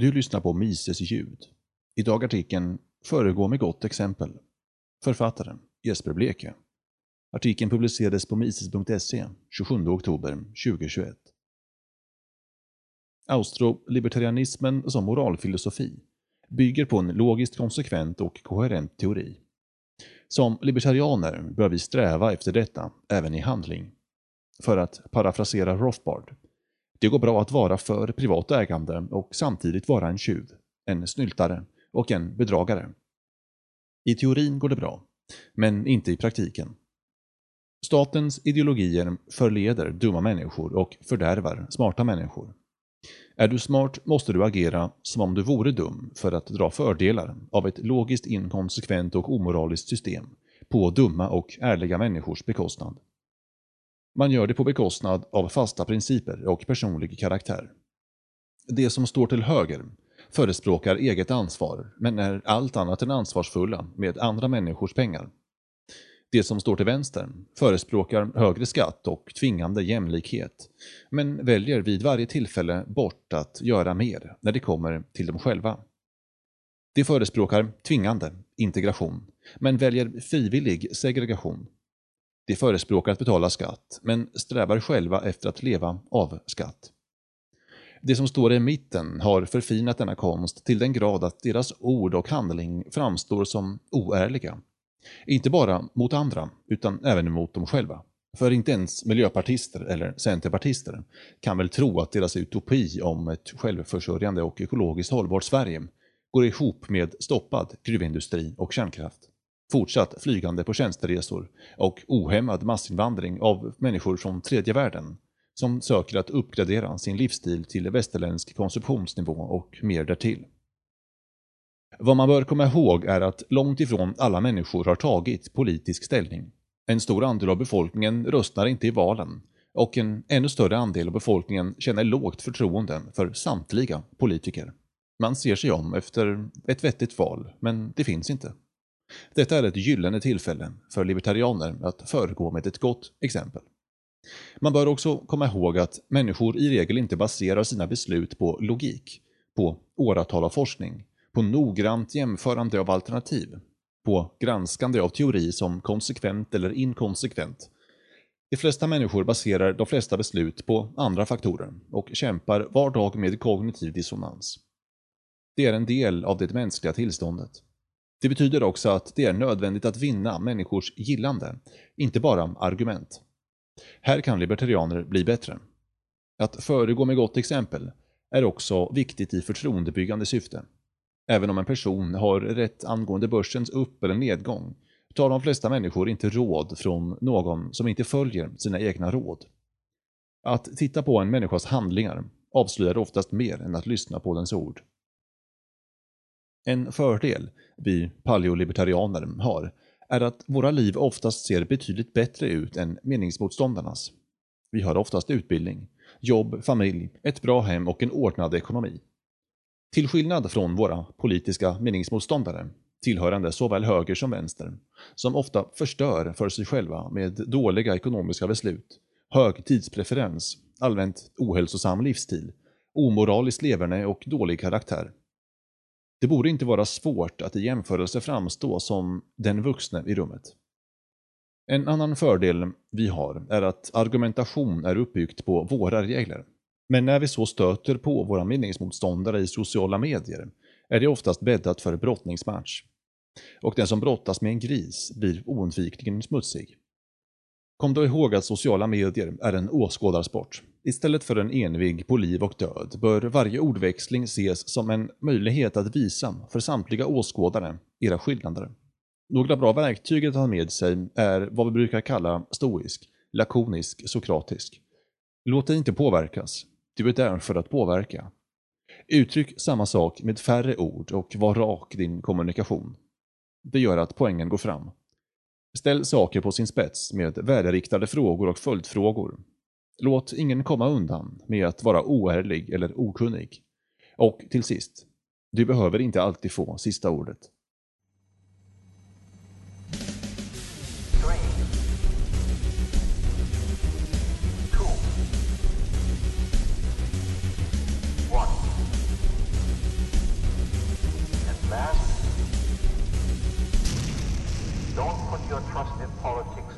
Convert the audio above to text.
Du lyssnar på Mises ljud. Idag artikeln Föregå med gott exempel. Författaren Jesper Bleke. Artikeln publicerades på mises.se 27 oktober 2021. Austrolibertarianismen som moralfilosofi bygger på en logiskt konsekvent och koherent teori. Som libertarianer bör vi sträva efter detta även i handling. För att parafrasera Rothbard det går bra att vara för privat ägande och samtidigt vara en tjuv, en snyltare och en bedragare. I teorin går det bra, men inte i praktiken. Statens ideologier förleder dumma människor och fördärvar smarta människor. Är du smart måste du agera som om du vore dum för att dra fördelar av ett logiskt inkonsekvent och omoraliskt system på dumma och ärliga människors bekostnad. Man gör det på bekostnad av fasta principer och personlig karaktär. Det som står till höger förespråkar eget ansvar, men är allt annat än ansvarsfulla med andra människors pengar. Det som står till vänster förespråkar högre skatt och tvingande jämlikhet, men väljer vid varje tillfälle bort att göra mer när det kommer till dem själva. De förespråkar tvingande integration, men väljer frivillig segregation de förespråkar att betala skatt, men strävar själva efter att leva av skatt. De som står i mitten har förfinat denna konst till den grad att deras ord och handling framstår som oärliga. Inte bara mot andra, utan även mot dem själva. För inte ens miljöpartister eller centerpartister kan väl tro att deras utopi om ett självförsörjande och ekologiskt hållbart Sverige går ihop med stoppad gruvindustri och kärnkraft fortsatt flygande på tjänsteresor och ohämmad massinvandring av människor från tredje världen som söker att uppgradera sin livsstil till västerländsk konsumtionsnivå och mer därtill. Vad man bör komma ihåg är att långt ifrån alla människor har tagit politisk ställning. En stor andel av befolkningen röstar inte i valen och en ännu större andel av befolkningen känner lågt förtroende för samtliga politiker. Man ser sig om efter ett vettigt val, men det finns inte. Detta är ett gyllene tillfälle för libertarianer att föregå med ett gott exempel. Man bör också komma ihåg att människor i regel inte baserar sina beslut på logik, på åratal av forskning, på noggrant jämförande av alternativ, på granskande av teori som konsekvent eller inkonsekvent. De flesta människor baserar de flesta beslut på andra faktorer och kämpar var dag med kognitiv dissonans. Det är en del av det mänskliga tillståndet. Det betyder också att det är nödvändigt att vinna människors gillande, inte bara argument. Här kan libertarianer bli bättre. Att föregå med gott exempel är också viktigt i förtroendebyggande syfte. Även om en person har rätt angående börsens upp eller nedgång tar de flesta människor inte råd från någon som inte följer sina egna råd. Att titta på en människas handlingar avslöjar oftast mer än att lyssna på dens ord. En fördel vi paleolibertarianer har är att våra liv oftast ser betydligt bättre ut än meningsmotståndarnas. Vi har oftast utbildning, jobb, familj, ett bra hem och en ordnad ekonomi. Till skillnad från våra politiska meningsmotståndare, tillhörande såväl höger som vänster, som ofta förstör för sig själva med dåliga ekonomiska beslut, hög tidspreferens, allmänt ohälsosam livsstil, omoraliskt leverne och dålig karaktär. Det borde inte vara svårt att i jämförelse framstå som den vuxne i rummet. En annan fördel vi har är att argumentation är uppbyggt på våra regler. Men när vi så stöter på våra meningsmotståndare i sociala medier är det oftast bäddat för brottningsmatch. Och den som brottas med en gris blir oundvikligen smutsig. Kom då ihåg att sociala medier är en åskådarsport. Istället för en envig på liv och död bör varje ordväxling ses som en möjlighet att visa för samtliga åskådare era skillnader. Några bra verktyg att ha med sig är vad vi brukar kalla stoisk, lakonisk, sokratisk. Låt dig inte påverkas. Du är där för att påverka. Uttryck samma sak med färre ord och var rak i din kommunikation. Det gör att poängen går fram. Ställ saker på sin spets med värderiktade frågor och följdfrågor. Låt ingen komma undan med att vara oärlig eller okunnig. Och till sist, du behöver inte alltid få sista ordet. Three, two, one, and last your trusted politics.